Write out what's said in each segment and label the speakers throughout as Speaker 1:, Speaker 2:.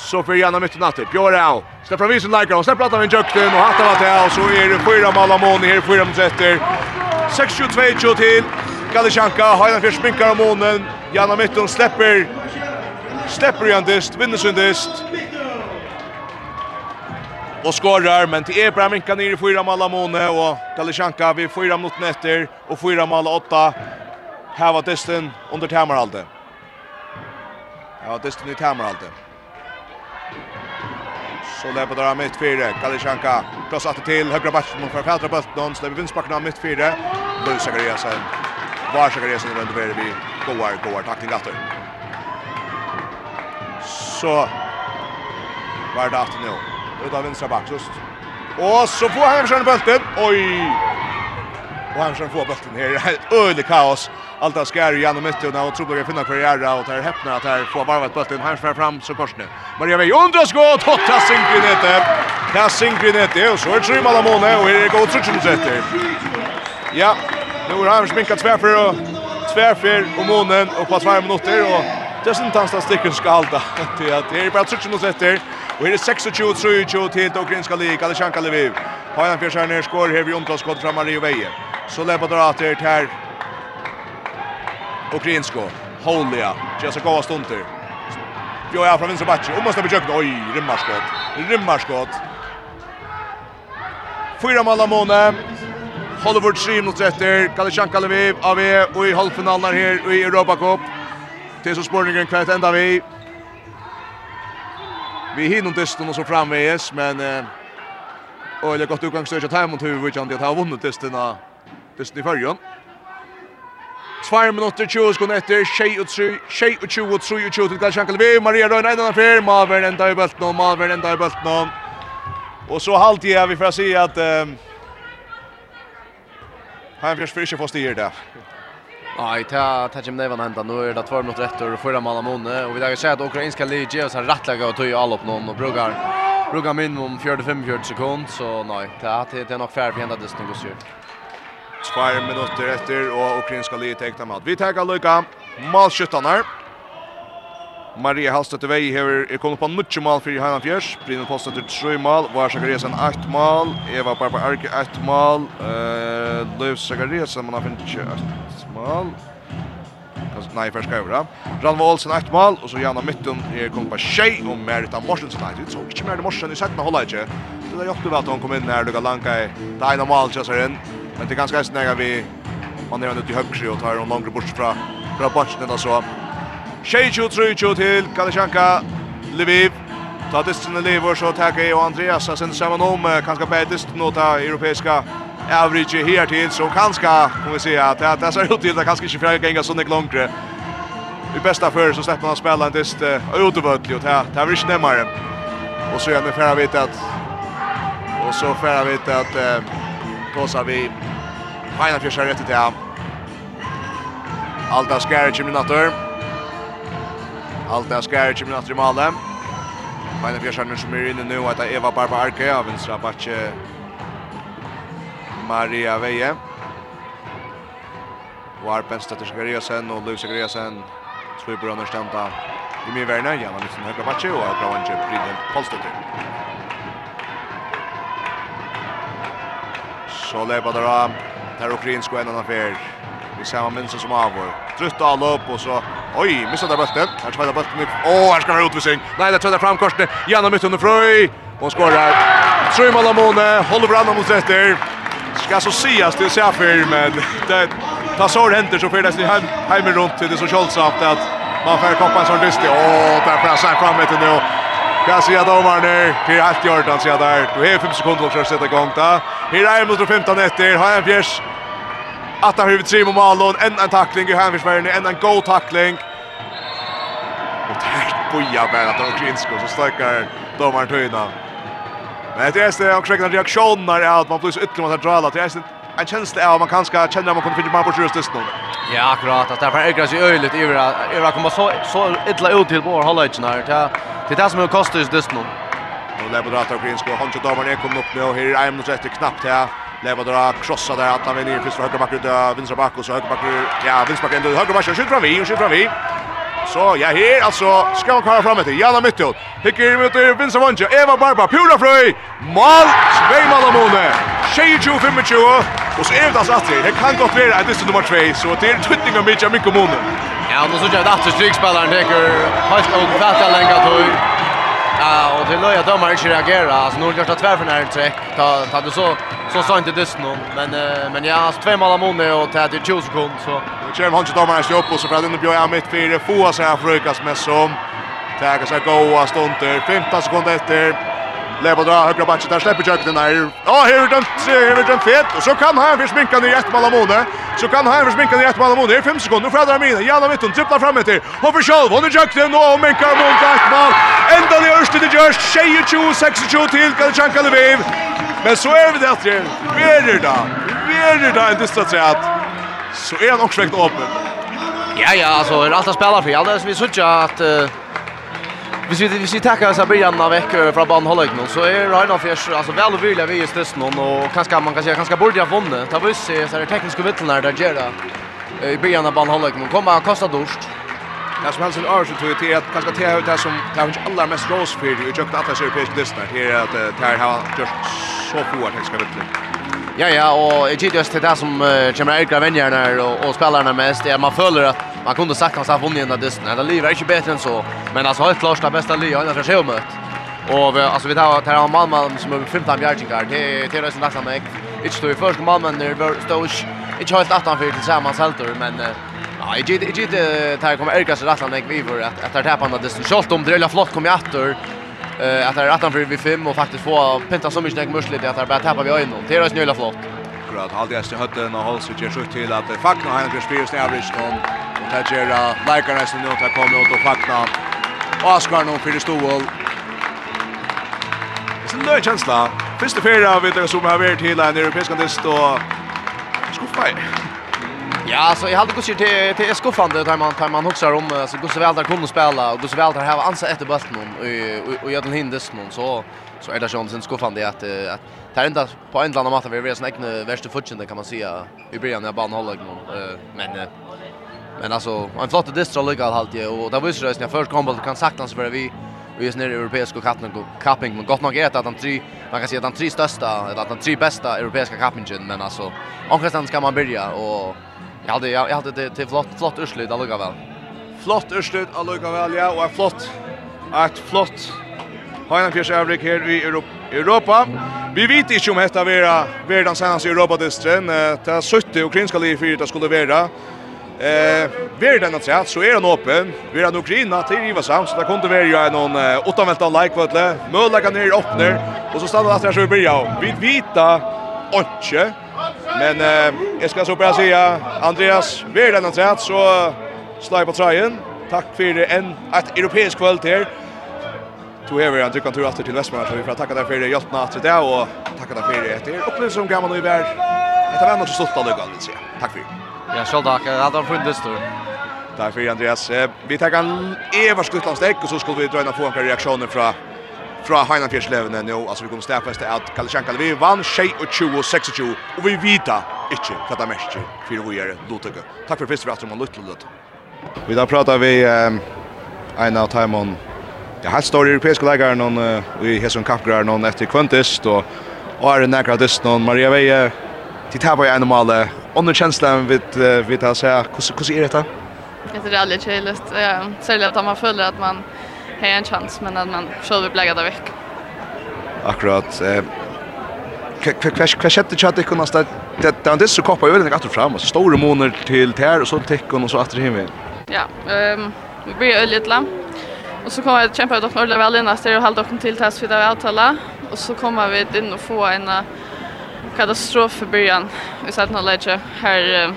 Speaker 1: så för Janne mitt i natten. Björn Släpper vi visen likar och släpper att han jökten och hattar vart det så är det fyra mål av mån här fyra mot rätter. 6-2 till Galichanka Hajna för spinkar av månen. Janne mitt och släpper släpper igen dist, vinner syndist. Och skorrar men till Ebra minkar ner i fyra mål av månen och Galichanka vid fyra mot nätter och fyra mål åtta. Här var disten under tamarhalde. Ja, disten i Tamaralde så lägger där mitt fyra. Galishanka krossar det till högra backen mot förfältra bulten. Släpper vinstbacken av mitt fyra. Bull Sakariasen. Var Sakariasen runt över vi. går går tackling åter. Så var det åter nu. Utav vänstra back just. Och så får han skön bulten. Oj. Och han skön får bulten här. Öle kaos allt där skär igen och mitt och tror jag finna karriär och där häpnar att här får varvat bollen här fram fram så korsne. Maria Vej undrar skott totta tar sinker ner det. Tar och så är det alla mål och det går trutchen sätter. Ja, nu har han sminkat tvärför och tvärför och månen och på 2 minuter och det är sin att sticken ska hålla. Det är det är bara trutchen sätter. Och här är 26 23 till Ukrainska ligan. Alexander Lviv. Har han för ner skor här vi undrar skott fram Maria Veje. Så lägger det åter till Ukrainsko. Holia. Jesse Kova stunter. Jo ja från vänster backe. Och måste bejakt. Oj, rimmarskott. Rimmarskott. Fyra mål av Mone. Hollywood Stream mot efter. Kalichanka Lviv av och i halvfinalen här i Europa Cup. Det så spårningen kvart ända vi. Vi hinner testen och så framvägs, men eh, Och det har gått utgångsstöd att här mot huvudet att har vunnit testerna testen i förrjön. 2 minutter 20 sekunder etter, 22 og 23 til Glenn Sjankelvi, Maria Røyne, en annen fyr, Malvern enda i bølten, og Malvern enda i bølten, og så halt jeg, vi får si at um, han først for ikke får styr det.
Speaker 2: Nei, ta ta jim nevan handa. Nu er det 2 minutter etter og fyra mann måne og vi dagar seg at ukrainska livet ger oss en rattlaga og tøy all opp någon og brukar brukar minimum 45 sekund så nei, ta ta nok nog for henda distans og
Speaker 1: Tvær minutter etter, og ukrainska livet tekna mat. Vi tar lykka malskyttanar. Maria Halstedt vei hever er kommet på nutje mal fyrir Heinan Fjers. Brynne Posten til 3 mal, Var Sakaresen 8 mal, Eva Barba Arke 8 mal, uh, Løv Sakaresen, man har finnet ikke 8 mal. Nei, først skal jeg Ranva Olsen 8 mal, og så Janna Mytten er kommet på 6, og Merita Morsensen 8. Vi så ikke Merita Morsensen i 17 holdet ikke. Det er jo ikke at hun kom inn her, du kan lanka i. Det er en av mal, kjøsar inn. Men det är ganska hästen när vi man är ute i högre och tar en långre bort fra fra backen där så. Sheichu Truchu till Kalashanka Lviv. Ta distan i Lviv så tar jag och Andreas sen samman om kanske bättre nota europeiska average här till så kanske kan vi se att det ser ut till att kanske inte fräga gänga så långre. I bästa för så släpper man spela en dist utövertlig och det här blir inte närmare. Och så är det färre vet att och så färre vet att Tåsa vi Feina fjörsar rätt till det här. Alta skär 20 minuter. Alta skär 20 minuter i Malem. Feina fjörsar nu som är inne nu att Eva Barba Arke av vänstra backe Maria Veje. Warpen Arpen stöter Sakariasen och Luke Sakariasen slår på understämta i min värna. Janna Nilsson högra backe och Agra Wanche Fridel Polstöter. Så leipar det av. Där ukrainsk en annan affär. Vi ser man minns som avår. Trutt all upp och så oj, missar där bulten. Här spelar bulten. Åh, här ska han utvisning. Nej, det trädar fram korset. Janna mitt under Fröj. Och skorar. Tror man Lamone håller branden mot rätter. Ska så sias till ser men det tar så händer så för det sig hem hem runt till det så kölsamt att man får koppa en sån dyst. Åh, där pressar fram ett nu. Kan se att domaren är till helt gjort han ser där. Du har 5 sekunder för att sätta igång där. Här är mot 15 efter. Har en fjärs. Att han huvud trim och Malon. En en tackling i Hänfjärsbergen. En en god tackling. Och där bojar bara att de åker. Så stökar domaren Töjna. Men det är det också en reaktion när att man plus ytterligare att dra. Det är en känsla av man kanske känner att man kommer finna man på sjust just nu.
Speaker 2: Ja, akkurat. Att därför ägrar sig öjligt över att komma så, så illa ut till vår hållet. Det är det som är kostar just nu.
Speaker 1: Och Lebodrat och Grinsko. Honcho Domarne kom upp nu och här är Emnos efter knappt här. Lebodra krossa där att han vill ner först för högerback ut vänstra back och så högerback ja vänsterback ändå högerback och skjuter fram vi och skjuter fram vi. Så ja her, alltså ska han komma fram efter Jana Mittut. Hicker mot vänstra vanja Eva Barba pura fröj. Mål Sveimal Amone. Tjejer 25 och så är det alltså att det kan gott vara att det är nummer 2 så det är tvittning av Mitja Mikko Mone.
Speaker 2: Ja, nu så jag att det strykspelaren teker helt och fattar länge tog. Ja, och det löja domare inte reagera. Alltså Norrgård tar tvär för när träck. Ta ta du så så sa inte dyst någon, men men jag har två mål amone och tar till 20 sekunder så.
Speaker 1: Och kör han inte domare sig upp och så för att den bjöd jag mitt fyra få så här frukas med som. Tagas att goa stunder. 15 sekunder efter. Lever dra högra backen där släpper Jökten där. Ja, här är den här är den fet och så kan han försminka ner ett mål av Mone. Så kan han försminka ner ett mål av Mone. Det är 5 sekunder för Adamina. Jalla mitt hon tripplar fram efter. Och för själv hon Jökten och minkar mot ett mål. Ända det öste det görs 22 26 till kan Chanka Lviv. Men så är det där det är det då. Är det då inte så att. Så är han också väckt öppen.
Speaker 2: Ja ja, alltså är allt att spela för. Alltså vi såg ju att Hvis vi hvis vi tackar så början av veckor från Banhållek nu så är Ryan of Fish alltså väl och vilja vi just det någon och kanske man kan säga kanske borde ha vunnit. Ta buss så är det tekniska vittnen där gör det. I början av Banhållek nu kommer att kosta dorst.
Speaker 1: Det som helst en år så tror jag till att kanske ta ut det som det har inte allra mest rås för det utjökt alla europeiska lyssnar till att det här har gjort så få att tekniska vittnen.
Speaker 2: Ja, ja, och jag tycker just det där som kommer att ärka vänjarna och, och spelarna mest är att man följer att man kunde sagt att han vunnit den där dysten. Det livet är inte bättre än så. Men alltså helt klart det bästa livet har jag har sett mött. Och vi, alltså vi tar tar en Malmö som över 15 bjärgingar. Det det är sån där mig. Inte stå i första Malmö när det står inte helt att han för tillsammans helt. men Ja, jag gick gick det här kommer Erika så rätt han vi för att att tappa den dysten. Schalt om drilla flott kom jag åter. Eh att det är rätt för vi fem och faktiskt få pinta så mycket näck muskler att det bara tappar vi ögonen. Det är så nöjla flott.
Speaker 1: Akkurat, halvdags i hötten och hålls vi gör sjukt til at Fakna har en förspyrelse i Avrishton Det gjør leikarna som nå tar kommet ut og fakna. Oskar nå fyrir Stovål. Det er en løy kjensla. Første ferie av dere som har vært til en europeisk kandist og skuffa i.
Speaker 2: Ja, så jag hade gått till till skuffande där man tar man huxar om så går så väl där kunde spela och går så väl där ha ansa efter bulten och och gör den hindes någon så så är det ju sen skuffande att att det är inte på en eller annan måte vi är sån egna värsta futchen kan man säga i början när banan håller någon men Men alltså en flott distra lugg all halt ju och där visste jag när först kom bollen kan sakta så för vi vi är nere i europeiska kappen och capping men gott nog är att de tre man kan säga att de tre största eller att de tre bästa europeiska kappingen men alltså någonstans ska man börja och jag hade jag hade det till flott flott urslut alltså väl.
Speaker 1: Flott urslut alltså väl ja och flott ett flott Hajna Fjärs Övrik här i Europa. Vi vet inte om detta är världens senaste Europa-distren. Det är 70 ukrainska liv för det skulle vara. Eh, ver den att säga så är den öppen. Vi har Ukraina till Riva Sam så där kunde vi ju någon åtta välta like vad det. Mölla kan ner öppnar och så stannar det här så vi börjar. Vi vita inte. Men eh, jag ska så bara säga Andreas ver den att säga så slide på tröjan. Tack för en ett europeisk kväll till. Du är väl kan tur åter till Västmanland så vi får tacka dig för det hjälpna att det och tacka dig för det. Det är upplevelse som gamla nu är. Det var något så stolt att lyckas. Tack för.
Speaker 2: Ja, själv tack. Det hade en full stor.
Speaker 1: Tack för Andreas. Vi tar en Eva Skuttlandsdäck och så skulle vi dra in och få en reaktioner från fra Heinan Fjerslevene nå, altså vi kommer stærfeste at Kalishankal, vi vann 22 og 26, og vi vita ikke hva det er mest for vi er lottøkket. Takk for først for at du må lytte til det. Vi da prater vi um, en av Taimon, ja, helt stor europeiske leger, noen uh, i Hesson Kappgrar, noen etter Kvantist, og, og er en nekker dyst, noen Maria Veie, til tar på en normale Onnu känslan vid vid att säga seg. Hvordan er dette?
Speaker 3: Det är alldeles kärlest. Ja, särskilt att man följer att man har en chans men att man själv vill lägga det veck.
Speaker 1: Akkurat. Eh Hva skjedde ikke at det kunne stå? Det var en disse kopper i øyne etter frem, altså store måneder til tær, og så til tekken, og så etter himmel.
Speaker 3: Ja, vi blir øyne litt lang. Og så kommer jeg til å kjempe ut dere ordentlig vel inn, og holde dere til test for det vi avtaler. Og så kommer vi inn og få en katastrof i början. Vi satt någon läge här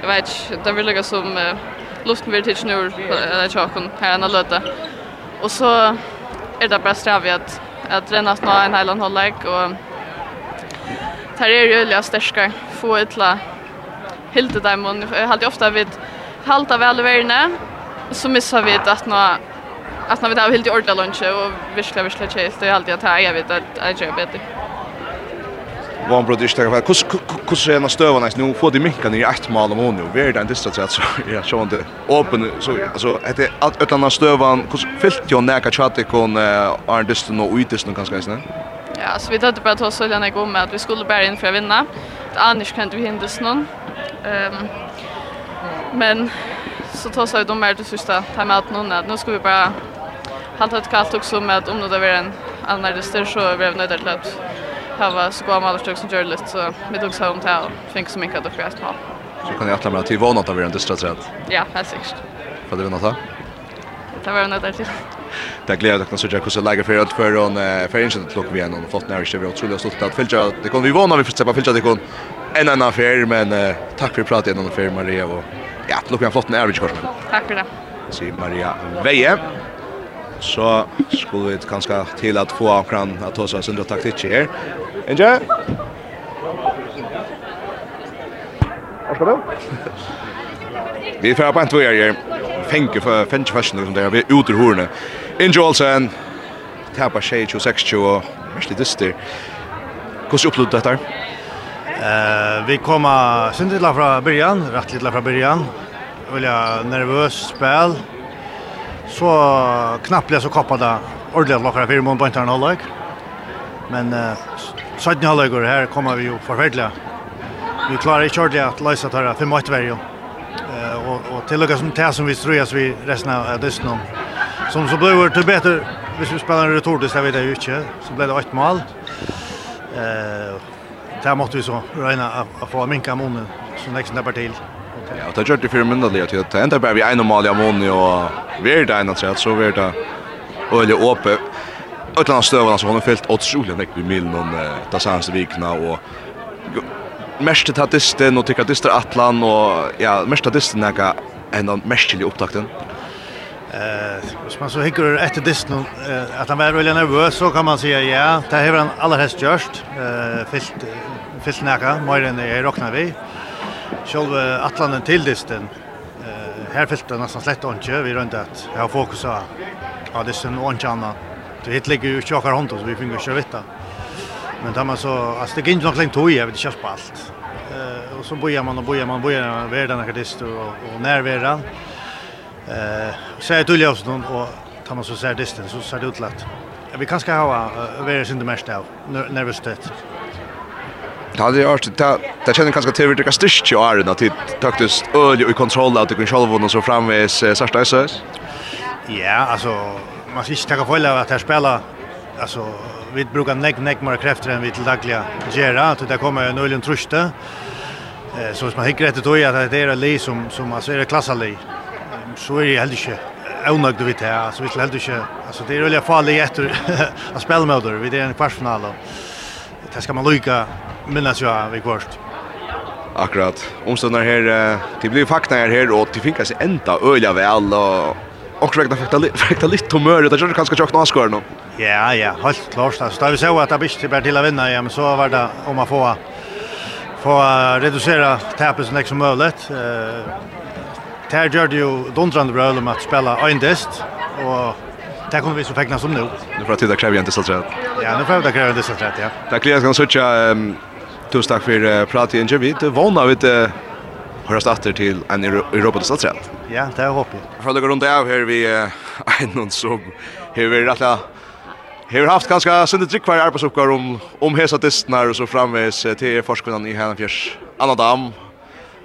Speaker 3: jag vet inte, det vill lägga som luften vill tills nu eller tjocken här när löta. Och så är det bara strävigt att att renna nå en hel annan och tar är ju öliga stärska få ettla hilte dem och jag hade ofta vid halta väl värne så missar vi att nå att när vi tar helt i ordla lunch och viskla viskla chase det är alltid att jag vet att jag gör bättre
Speaker 1: var han bröt ishtaka kus kus är en stövan nästan nu får de minka i ett mål om nu vär det distans så ja så inte open så alltså att det att ett annat stövan kus fyllt ju näka chatte kon är distan och utis nu kanske nästan
Speaker 3: Ja, så vi hade bara tagit så länge med att vi skulle bära in för att vinna. Annars kan vi hinna någon. Ehm men så tar sig de mer det sista timeouten hon att nu ska vi bara halta ett kallt också med att om det var en annan dyster så är vi nöjda till att hava så goda alla som gör lite så med också om tal finns så mycket att det fräst på.
Speaker 1: Så kan jag att lämna till vana vånat av den dystra träd.
Speaker 3: Ja, helt
Speaker 1: säkert. Vad det vinnat då?
Speaker 3: Det var något där.
Speaker 1: Det gläder jag att se hur så lägger för att för hon för ingen att locka vi igen och fått när vi är otroligt stolt att fylla. Det kommer vi vana vi får släppa fylla det kon. En annan affär men tack för pratet om affär Maria och ja, locka en flott när vi kör.
Speaker 3: Tack för det.
Speaker 1: Så Maria Veje så skulle vi kanskje til at få akkurat at ta oss under taktikk her. Inge? Hva skal du? Vi får på en tvøyer her. Fenke for fenke fashion som der vi uter horne. Inge Olsen tapar 26 og mest dyster. Hvordan opplevde dette?
Speaker 4: Eh, vi kommer synd fra början, rätt lite fra början. Vilja var nervös spel så knappt så kappade ordentligt lockar för mån på inte halvlek. Men eh sjätte halvlek här kommer vi ju förfärliga. Vi klarar inte ordentligt att lösa det här för mycket varje. Eh och och till och som tä som vi ströjas vi resten av dysten Som så blir det bättre hvis vi spelar en retur det så vet jag ju inte så blir det ett mål. Eh där måste vi så räna att få minka månen så nästa parti.
Speaker 1: Ja, det gjør det for myndelig at det enda bare vi ene mal i Amoni og vi er det ene så vi er det øyelig åpe. Øyland av støvene som har fyllt åtsrolig nekk i milen om det seneste vikene og mest til tadisten og tikka distra atlan og ja, mest tadisten er en av mestelig opptakten.
Speaker 4: Eh, hvis man så hikker efter distan eh, att han var väldigt nervös så kan man säga ja, det har han allra helst gjort. eh, fyllt, fyllt näka, mer än jeg råkna vi själv Atlanten till dysten. Eh här fältet nästan slett inte vi runt att jag har fokus på ja det sen och annat. Det hit ligger ju chockar hand så vi fick ju vita. Men där man så alltså det gick nog länge tog jag vet inte på allt. Eh och så bojar man och bojar man bojar världen där dist och och närvaran. Eh så är det ju också någon och tar man så ser här så ser det ut lätt. Vi kanske har varit sin det mesta nervöst. Ja,
Speaker 1: det är art det det känner kanske till vilka ju är det att taktiskt öl och kontroll att kunna själva och så framvis särskilt så.
Speaker 4: Ja, alltså man ska inte ta fel av att spela alltså vi brukar neck neck mer krafter än vi till dagliga gera att det kommer en ölen truste. Eh så man hickar rätt då att det är le som som alltså är det klassali. Så är det helt inte onödigt du vet här så vi helt inte alltså det är väl farligt att spela med det vi är en kvartsfinal. Det ska man lycka minnas jag vi kvart.
Speaker 1: Akkurat. Omståndar här, det blir fakna här här och det finkas ända öliga väl och och räkna fakta lite lite humör det kanske kanske tjockt nåskor nu.
Speaker 4: Ja, ja, helt klart. Alltså där vi såg att det blir bara till att vinna, ja men så var det om man får få reducera tappet så mycket som möjligt. Eh Där gör det ju dundrand roll om att spela endast och där kommer vi så fäkna som nu.
Speaker 1: Nu får jag titta kräver jag inte så trött.
Speaker 4: Ja, nu får jag kräva det inte så trött, ja.
Speaker 1: Där klär jag söka ehm Tusen takk for uh, pratet i intervju. Du vågner vi til høres starter til en Europa-distatsrett.
Speaker 4: Ja, det er håpig.
Speaker 1: For dere rundt av her vi uh, er noen som har vi rett og Har haft ganska sinne tryggvar arbeidsoppgaver om, om hesa distnar och så framvis till forskvinnan i henne. Anna Dam,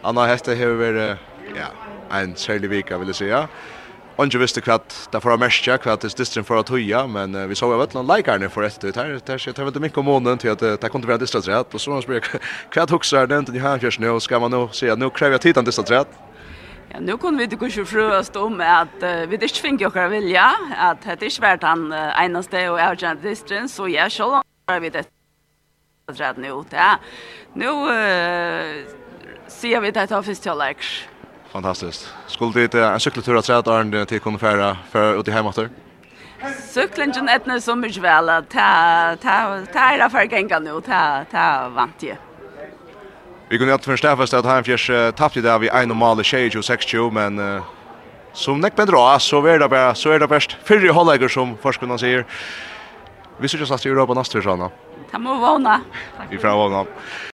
Speaker 1: Anna Hette har vært ja, en særlig vika, vil jeg säga. Onge visste hva det får att märka kvart är distrin för att höja men uh, vi så jo någon likar nu för ett ut här där shit har väl om månaden til at uh, det kunde vara distrat rätt och så man spelade hva huxar den inte här fjärs nu och ska man nog se nu kräver jag tittan distrat rätt
Speaker 5: Ja, nu kunde vi inte gå fröast om att uh, vi inte fick åkara vilja, att det inte värt han uh, enaste och avgärande distrin, så jag själv har vi det rätt nu. Ja. Nu uh, ser vi det här först till läkare.
Speaker 1: Fantastiskt. Skulle det en cykeltur att träda Arne till kunde färra för ut i hemåter?
Speaker 5: Cyklingen är inte så mycket väl att ta ta ta det för gänga nu ta ta vant ju.
Speaker 1: Vi kunde inte förstå fast att han fjärs tappade där vi en normal tjej och 60 men uh, som näck bedra så är det bara så är det bäst fyrre hållägger som forskarna säger. Vi syns att Europa nästa år
Speaker 5: såna. Ta må vana.
Speaker 1: Vi får våna.